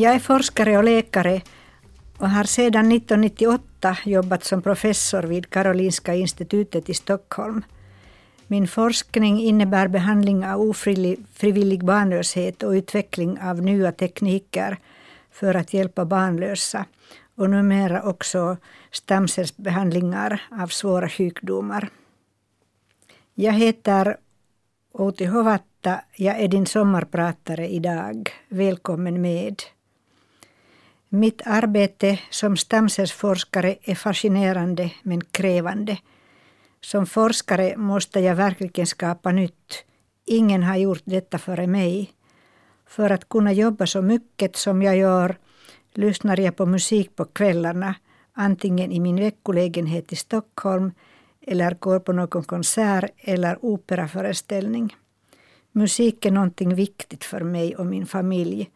Jag är forskare och läkare och har sedan 1998 jobbat som professor vid Karolinska institutet i Stockholm. Min forskning innebär behandling av ofrivillig barnlöshet och utveckling av nya tekniker för att hjälpa barnlösa och numera också stamcellsbehandlingar av svåra sjukdomar. Jag heter Outi Hovatta. Jag är din sommarpratare idag. Välkommen med. Mitt arbete som stamcellsforskare är fascinerande men krävande. Som forskare måste jag verkligen skapa nytt. Ingen har gjort detta före mig. För att kunna jobba så mycket som jag gör lyssnar jag på musik på kvällarna, antingen i min veckolägenhet i Stockholm eller går på någon konsert eller operaföreställning. Musik är någonting viktigt för mig och min familj,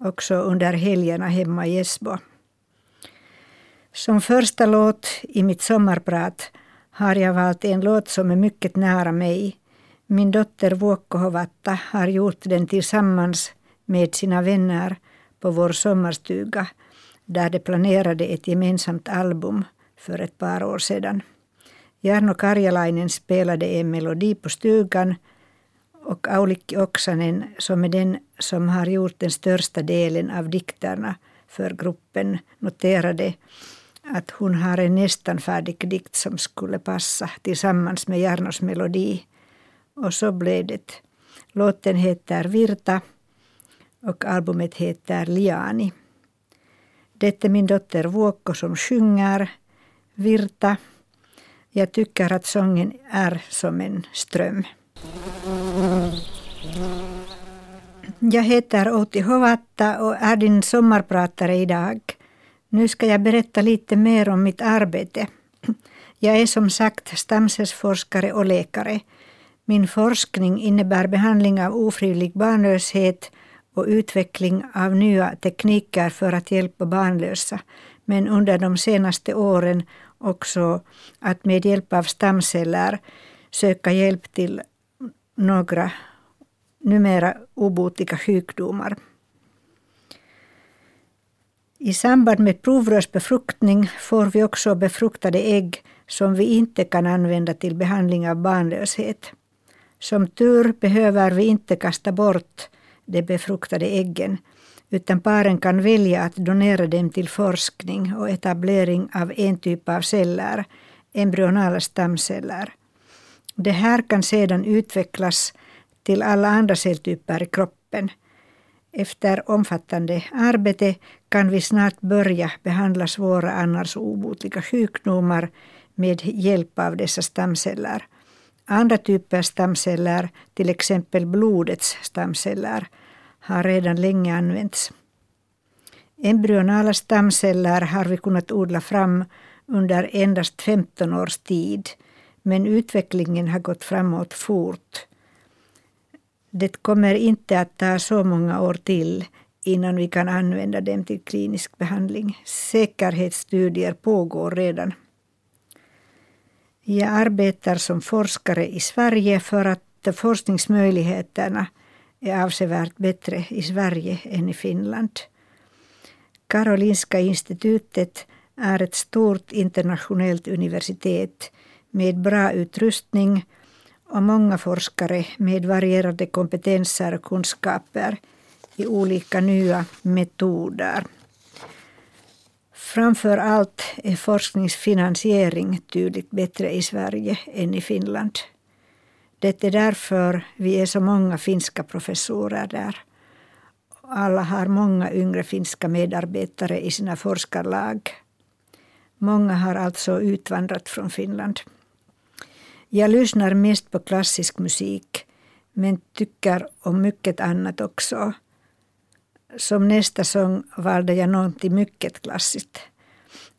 också under helgerna hemma i Esbo. Som första låt i mitt sommarprat har jag valt en låt som är mycket nära mig. Min dotter Vuokko Hovatta har gjort den tillsammans med sina vänner på vår sommarstuga där de planerade ett gemensamt album för ett par år sedan. Jarno Karjalainen spelade en melodi på stugan och Aulikki Oksanen, som är den som har gjort den största delen av dikterna för gruppen, noterade att hon har en nästan färdig dikt som skulle passa tillsammans med Jarnos melodi. Och så blev det. Låten heter Virta och albumet heter Liani. Det är min dotter Vuokko som sjunger Virta. Jag tycker att sången är som en ström. Jag heter Outi Hovatta och är din sommarpratare idag. Nu ska jag berätta lite mer om mitt arbete. Jag är som sagt stamcellsforskare och läkare. Min forskning innebär behandling av ofrivillig barnlöshet och utveckling av nya tekniker för att hjälpa barnlösa. Men under de senaste åren också att med hjälp av stamceller söka hjälp till några numera obotliga sjukdomar. I samband med provrörsbefruktning får vi också befruktade ägg som vi inte kan använda till behandling av barnlöshet. Som tur behöver vi inte kasta bort de befruktade äggen utan paren kan välja att donera dem till forskning och etablering av en typ av celler, embryonala stamceller. Det här kan sedan utvecklas till alla andra celltyper i kroppen. Efter omfattande arbete kan vi snart börja behandla svåra annars obotliga sjukdomar med hjälp av dessa stamceller. Andra typer stamceller, till exempel blodets stamceller, har redan länge använts. Embryonala stamceller har vi kunnat odla fram under endast 15 års tid, men utvecklingen har gått framåt fort. Det kommer inte att ta så många år till innan vi kan använda dem till klinisk behandling. Säkerhetsstudier pågår redan. Jag arbetar som forskare i Sverige för att forskningsmöjligheterna är avsevärt bättre i Sverige än i Finland. Karolinska institutet är ett stort internationellt universitet med bra utrustning och många forskare med varierade kompetenser och kunskaper i olika nya metoder. Framför allt är forskningsfinansiering tydligt bättre i Sverige än i Finland. Det är därför vi är så många finska professorer där. Alla har många yngre finska medarbetare i sina forskarlag. Många har alltså utvandrat från Finland. Jag lyssnar mest på klassisk musik men tycker om mycket annat också. Som nästa sång valde jag någonting mycket klassiskt.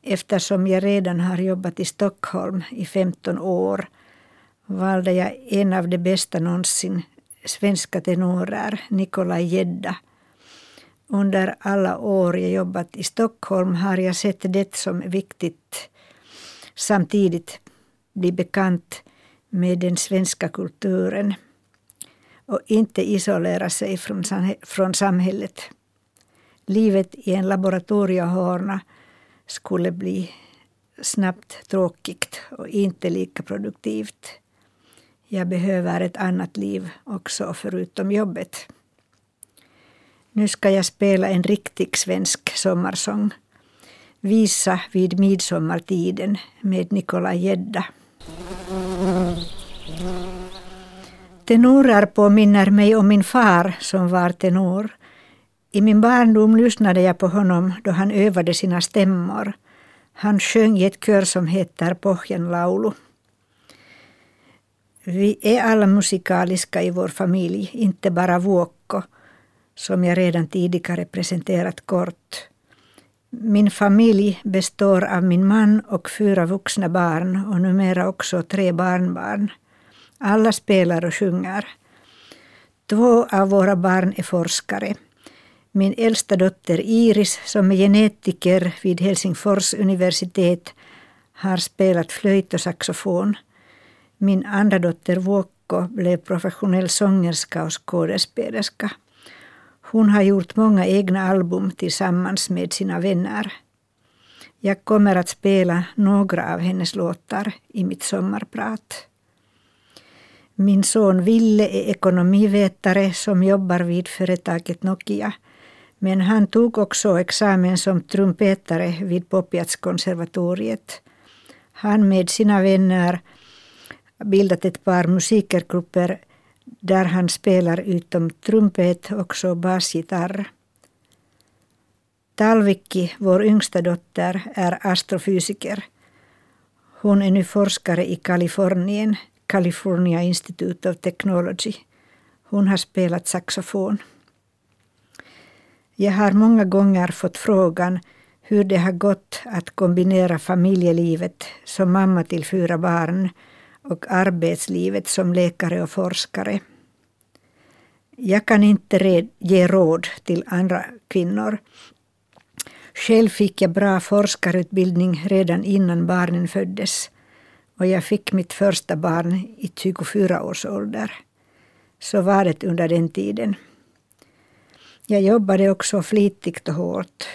Eftersom jag redan har jobbat i Stockholm i 15 år valde jag en av de bästa någonsin, svenska tenorer, Nikolaj Gedda. Under alla år jag jobbat i Stockholm har jag sett det som viktigt samtidigt bli bekant med den svenska kulturen och inte isolera sig från, från samhället. livet i en laboratoriehörna skulle bli snabbt tråkigt och inte lika produktivt. Jag behöver ett annat liv också förutom jobbet. Nu ska jag spela en riktig svensk sommarsång. Visa vid midsommartiden med Nikola Gedda. Tenorer påminner mig om min far som var tenor. I min barndom lyssnade jag på honom då han övade sina stämmor. Han sjöng i ett kör som heter Pohjanlaulu. Vi är alla musikaliska i vår familj, inte bara Vuokko, som jag redan tidigare presenterat kort. Min familj består av min man och fyra vuxna barn och numera också tre barnbarn. Alla spelar och sjunger. Två av våra barn är forskare. Min äldsta dotter Iris, som är genetiker vid Helsingfors universitet, har spelat flöjt och saxofon. Min andra dotter Vuokko blev professionell sångerska och skådespelerska. Hon har gjort många egna album tillsammans med sina vänner. Jag kommer att spela några av hennes låtar i mitt sommarprat. Min son Ville är ekonomivetare som jobbar vid företaget Nokia. Men han tog också examen som trumpetare vid Popiatskonservatoriet. Han med sina vänner bildat ett par musikergrupper där han spelar utom trumpet också basgitarr. Talvikki, vår yngsta dotter, är astrofysiker. Hon är nu forskare i Kalifornien, California Institute of Technology. Hon har spelat saxofon. Jag har många gånger fått frågan hur det har gått att kombinera familjelivet som mamma till fyra barn och arbetslivet som läkare och forskare. Jag kan inte ge råd till andra kvinnor. Själv fick jag bra forskarutbildning redan innan barnen föddes och jag fick mitt första barn i 24 års ålder. Så var det under den tiden. Jag jobbade också flitigt och hårt.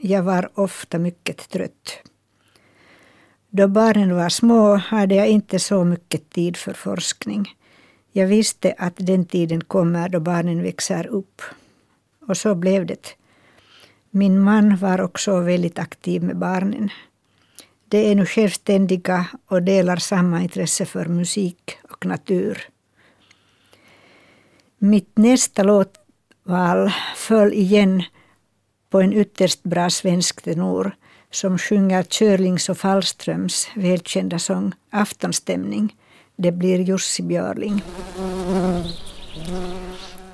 Jag var ofta mycket trött. Då barnen var små hade jag inte så mycket tid för forskning. Jag visste att den tiden kommer då barnen växer upp. Och så blev det. Min man var också väldigt aktiv med barnen. De är nu självständiga och delar samma intresse för musik och natur. Mitt nästa låtval föll igen på en ytterst bra svensk tenor som sjunger Körlings och Fallströms välkända sång Aftonstämning. Det blir Jussi Björling.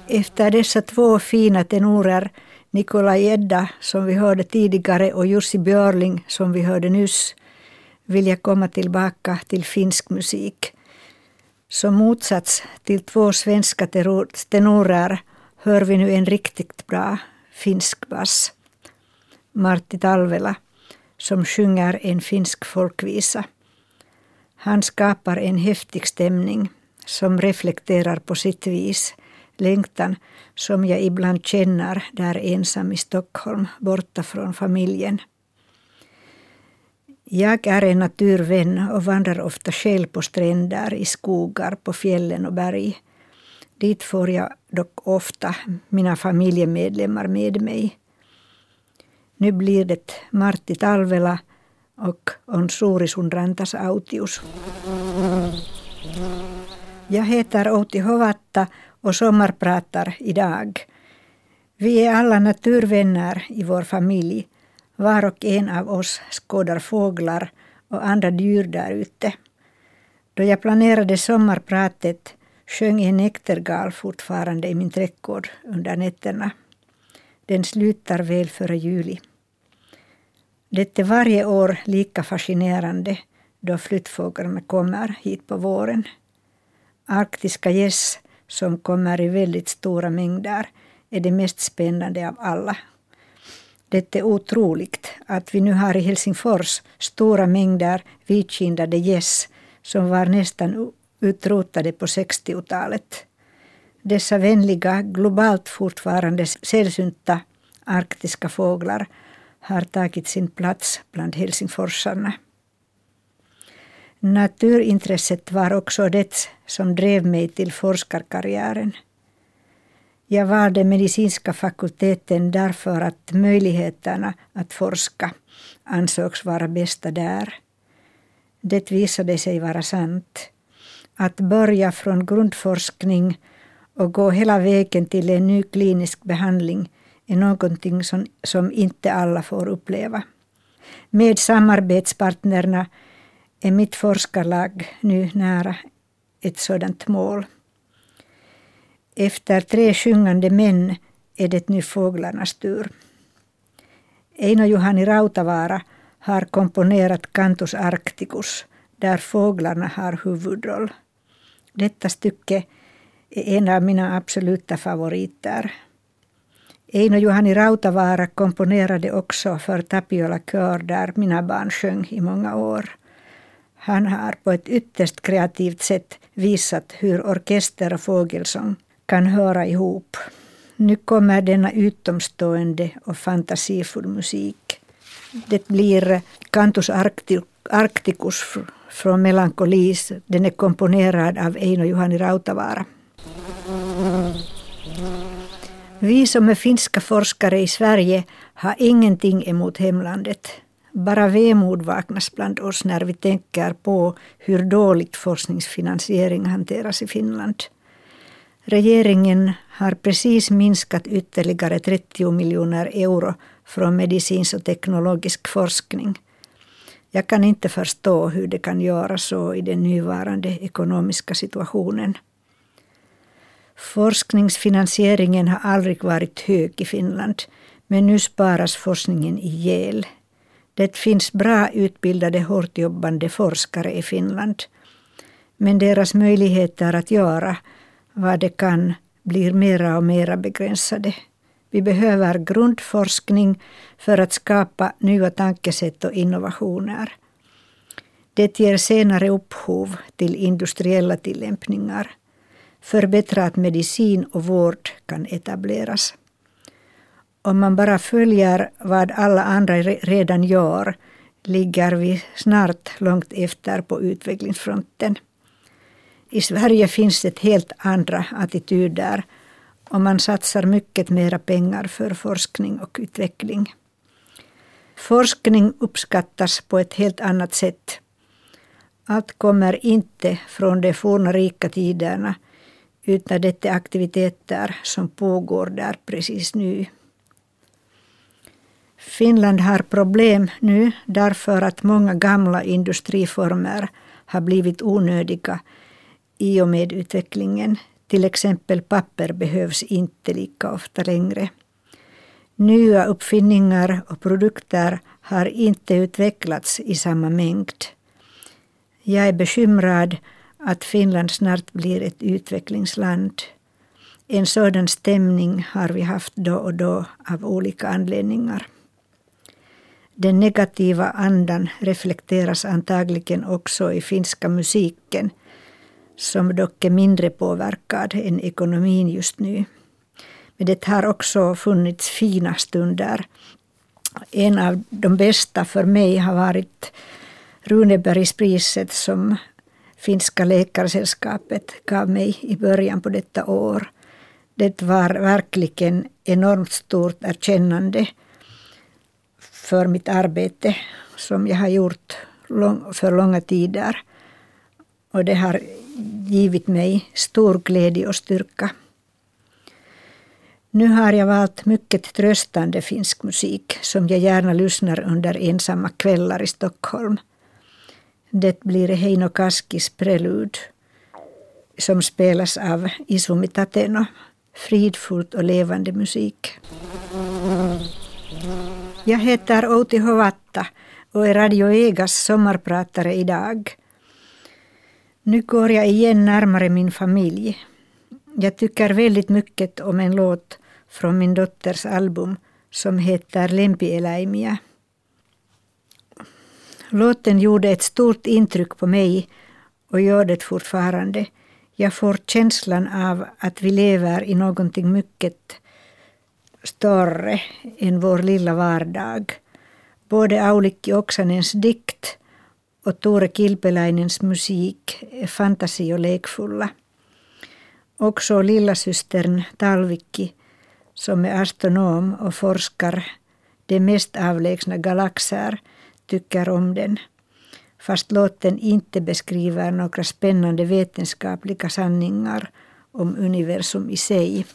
Efter dessa två fina tenorer, Nikolaj Edda som vi hörde tidigare och Jussi Björling som vi hörde nyss, vill jag komma tillbaka till finsk musik. Som motsats till två svenska tenorer hör vi nu en riktigt bra finsk bass. Martti Talvela som sjunger en finsk folkvisa. Han skapar en häftig stämning som reflekterar på sitt vis längtan som jag ibland känner där ensam i Stockholm, borta från familjen. Jag är en naturvän och vandrar ofta själv på stränder, i skogar, på fjällen och berg. Dit får jag dock ofta mina familjemedlemmar med mig. Nu blir det Martti Talvela och On suuri sun rantas autius. Jag heter Outi Hovatta och sommarpratar idag. Vi är alla naturvänner i vår familj. Var och en av oss skådar fåglar och andra djur där ute. Då jag planerade sommarpratet sjöng en näktergal fortfarande i min trädgård under nätterna. Den slutar väl före juli. Det är varje år lika fascinerande då flyttfåglarna kommer hit på våren. Arktiska gäss som kommer i väldigt stora mängder är det mest spännande av alla. Det är otroligt att vi nu har i Helsingfors stora mängder vitkindade gäss som var nästan utrotade på 60-talet. Dessa vänliga, globalt fortfarande sällsynta arktiska fåglar har tagit sin plats bland helsingforsarna. Naturintresset var också det som drev mig till forskarkarriären. Jag valde medicinska fakulteten därför att möjligheterna att forska ansågs vara bästa där. Det visade sig vara sant. Att börja från grundforskning och gå hela vägen till en ny klinisk behandling är någonting som, som inte alla får uppleva. Med samarbetspartnerna är mitt forskarlag nu nära ett sådant mål. Efter tre sjungande män är det nu fåglarnas tur. Eino Juhani Rautavaara har komponerat Cantus Arcticus där fåglarna har huvudroll. Detta stycke är en av mina absoluta favoriter. Eino Juhani Rautavaara komponerade också för Tapiola Kör där mina barn sjöng i många år. Han har på ett ytterst kreativt sätt visat hur orkester och fågelsång kan höra ihop. Nu kommer denna utomstående och fantasifull musik. Det blir Cantus Arcticus från Melankolis. Den är komponerad av Eino Juhani Rautavaara. Vi som är finska forskare i Sverige har ingenting emot hemlandet. Bara vemod vaknas bland oss när vi tänker på hur dåligt forskningsfinansiering hanteras i Finland. Regeringen har precis minskat ytterligare 30 miljoner euro från medicinsk och teknologisk forskning. Jag kan inte förstå hur det kan göra så i den nuvarande ekonomiska situationen. Forskningsfinansieringen har aldrig varit hög i Finland, men nu sparas forskningen ihjäl. Det finns bra utbildade, hårt jobbande forskare i Finland. Men deras möjligheter att göra vad de kan blir mera och mera begränsade. Vi behöver grundforskning för att skapa nya tankesätt och innovationer. Det ger senare upphov till industriella tillämpningar. Förbättrad medicin och vård kan etableras. Om man bara följer vad alla andra redan gör ligger vi snart långt efter på utvecklingsfronten. I Sverige finns det helt andra attityder och man satsar mycket mera pengar för forskning och utveckling. Forskning uppskattas på ett helt annat sätt. Allt kommer inte från de forna rika tiderna utan det är aktiviteter som pågår där precis nu. Finland har problem nu därför att många gamla industriformer har blivit onödiga i och med utvecklingen. Till exempel papper behövs inte lika ofta längre. Nya uppfinningar och produkter har inte utvecklats i samma mängd. Jag är bekymrad att Finland snart blir ett utvecklingsland. En sådan stämning har vi haft då och då av olika anledningar. Den negativa andan reflekteras antagligen också i finska musiken som dock är mindre påverkad än ekonomin just nu. Men det har också funnits fina stunder. En av de bästa för mig har varit Runebergspriset som Finska läkarsällskapet gav mig i början på detta år. Det var verkligen enormt stort erkännande för mitt arbete som jag har gjort för långa tider. Och det har givit mig stor glädje och styrka. Nu har jag valt mycket tröstande finsk musik som jag gärna lyssnar under ensamma kvällar i Stockholm. Det blir Heino Kaskis prelud som spelas av Isumi Tateno. Fridfullt och levande musik. Jag heter Outi Hovatta och är Radio Egas sommarpratare idag. Nu går jag igen närmare min familj. Jag tycker väldigt mycket om en låt från min dotters album som heter Lempieläimiä. Låten gjorde ett stort intryck på mig och gör det fortfarande. Jag får känslan av att vi lever i någonting mycket större än vår lilla vardag. Både Aulikki Oksanens dikt och Tore Kilpeläinens musik är fantasi och lekfulla. Också lillasystern Talvikki, som är astronom och forskar de mest avlägsna galaxer, tycker om den. Fast låten inte beskriver några spännande vetenskapliga sanningar om universum i sig.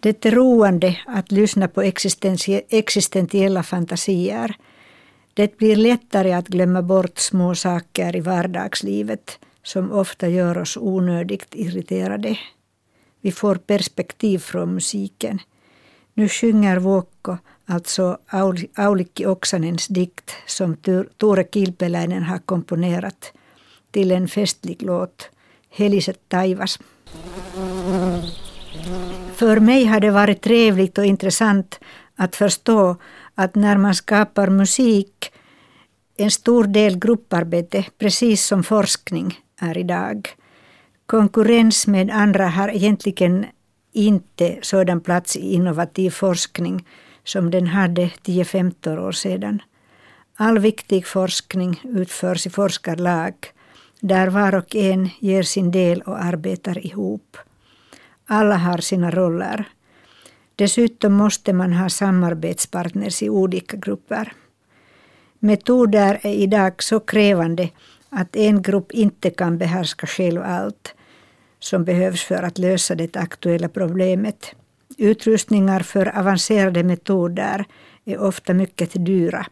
Det är roande att lyssna på existentiella fantasier. Det blir lättare att glömma bort små saker i vardagslivet som ofta gör oss onödigt irriterade. Vi får perspektiv från musiken. Nu sjunger Vuokko, alltså Aulikki Oksanens dikt som Tore Kilpeläinen har komponerat till en festlig låt, Heliset taivas. För mig har det varit trevligt och intressant att förstå att när man skapar musik en stor del grupparbete, precis som forskning är idag. Konkurrens med andra har egentligen inte sådan plats i innovativ forskning som den hade 10-15 år sedan. All viktig forskning utförs i forskarlag där var och en ger sin del och arbetar ihop. Alla har sina roller. Dessutom måste man ha samarbetspartners i olika grupper. Metoder är idag så krävande att en grupp inte kan behärska själv allt som behövs för att lösa det aktuella problemet. Utrustningar för avancerade metoder är ofta mycket dyra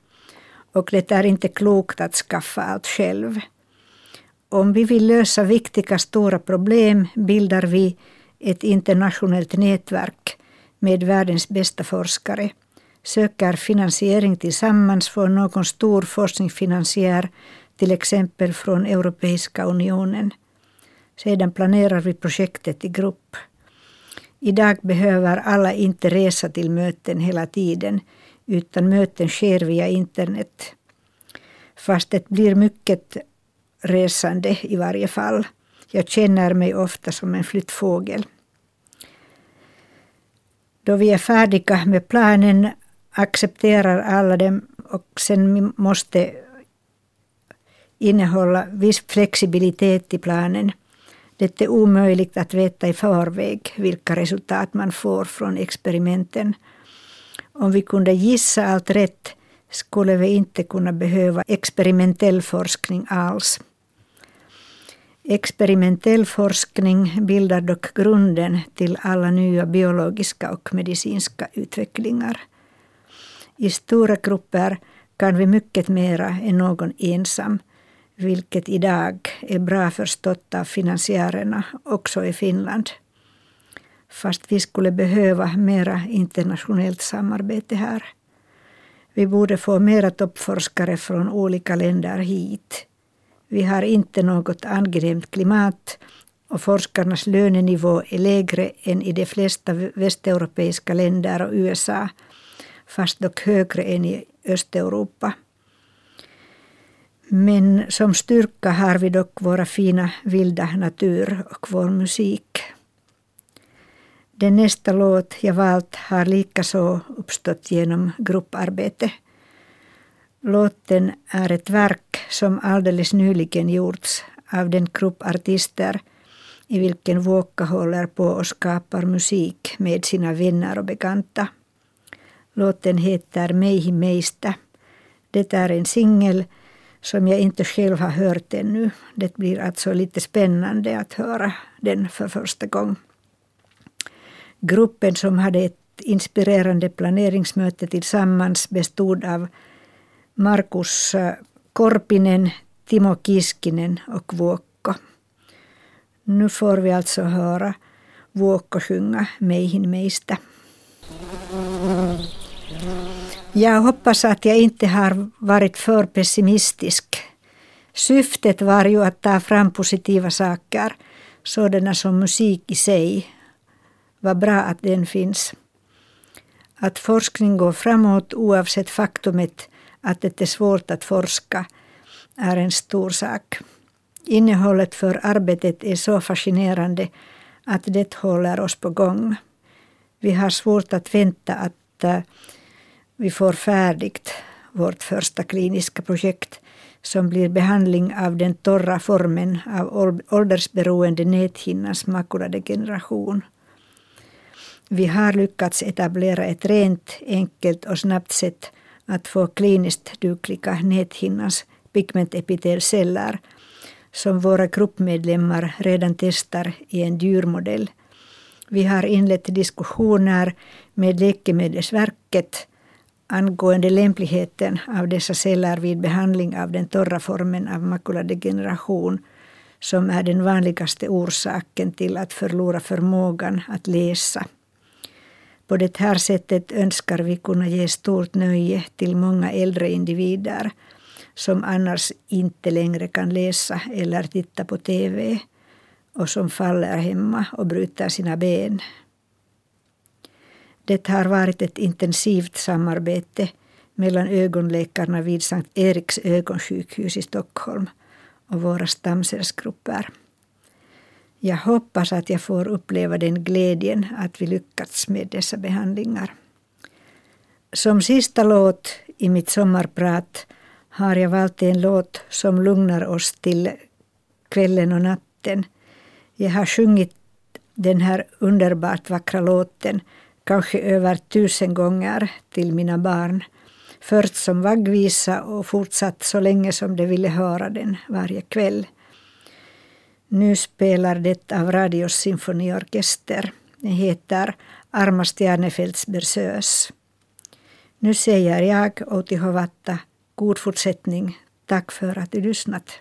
och det är inte klokt att skaffa allt själv. Om vi vill lösa viktiga stora problem bildar vi ett internationellt nätverk med världens bästa forskare, söker finansiering tillsammans från någon stor forskningsfinansiär, till exempel från Europeiska unionen. Sedan planerar vi projektet i grupp. Idag behöver alla inte resa till möten hela tiden, utan möten sker via internet. Fast det blir mycket resande i varje fall. Jag känner mig ofta som en flyttfågel. Då vi är färdiga med planen accepterar alla dem och sen måste innehålla viss flexibilitet i planen. Det är omöjligt att veta i förväg vilka resultat man får från experimenten. Om vi kunde gissa allt rätt skulle vi inte kunna behöva experimentell forskning alls. Experimentell forskning bildar dock grunden till alla nya biologiska och medicinska utvecklingar. I stora grupper kan vi mycket mera än någon ensam, vilket idag är bra förstått av finansiärerna också i Finland. Fast vi skulle behöva mera internationellt samarbete här. Vi borde få mera toppforskare från olika länder hit vi har inte något angenämt klimat och forskarnas lönenivå är lägre än i de flesta västeuropeiska länder och USA, fast dock högre än i Östeuropa. Men som styrka har vi dock våra fina vilda natur och vår musik. Den nästa låt jag valt har likaså uppstått genom grupparbete. Låten är ett verk som alldeles nyligen gjorts av den grupp artister i vilken Vuokka håller på och skapar musik med sina vänner och bekanta. Låten heter Meihi meistä. Det är en singel som jag inte själv har hört ännu. Det blir alltså lite spännande att höra den för första gången. Gruppen som hade ett inspirerande planeringsmöte tillsammans bestod av Markus Korpinen, Timo Kiskinen och Vuokko. Nu får vi alltså höra Vuokko sjunga Meihin meistä. Jag hoppas att jag inte har varit för pessimistisk. Syftet var ju att ta fram positiva saker, sådana som musik i sig. Vad bra att den finns. Att forskning går framåt oavsett faktumet att det är svårt att forska är en stor sak. Innehållet för arbetet är så fascinerande att det håller oss på gång. Vi har svårt att vänta att uh, vi får färdigt vårt första kliniska projekt som blir behandling av den torra formen av åldersberoende näthinnans makuladegeneration. Vi har lyckats etablera ett rent, enkelt och snabbt sätt att få kliniskt dugliga näthinnans pigmentepitelceller som våra gruppmedlemmar redan testar i en djurmodell. Vi har inlett diskussioner med Läkemedelsverket angående lämpligheten av dessa celler vid behandling av den torra formen av makuladegeneration som är den vanligaste orsaken till att förlora förmågan att läsa. På det här sättet önskar vi kunna ge stort nöje till många äldre individer som annars inte längre kan läsa eller titta på TV och som faller hemma och bryter sina ben. Det har varit ett intensivt samarbete mellan ögonläkarna vid Sankt Eriks ögonsjukhus i Stockholm och våra stamcellsgrupper. Jag hoppas att jag får uppleva den glädjen att vi lyckats med dessa behandlingar. Som sista låt i mitt sommarprat har jag valt en låt som lugnar oss till kvällen och natten. Jag har sjungit den här underbart vackra låten kanske över tusen gånger till mina barn. Först som vaggvisa och fortsatt så länge som de ville höra den varje kväll. Nu spelar det av Radios symfoniorkester. Den heter Arma Stjärnefälts Bersös. Nu säger jag, Outi Hovatta, god fortsättning. Tack för att du lyssnat.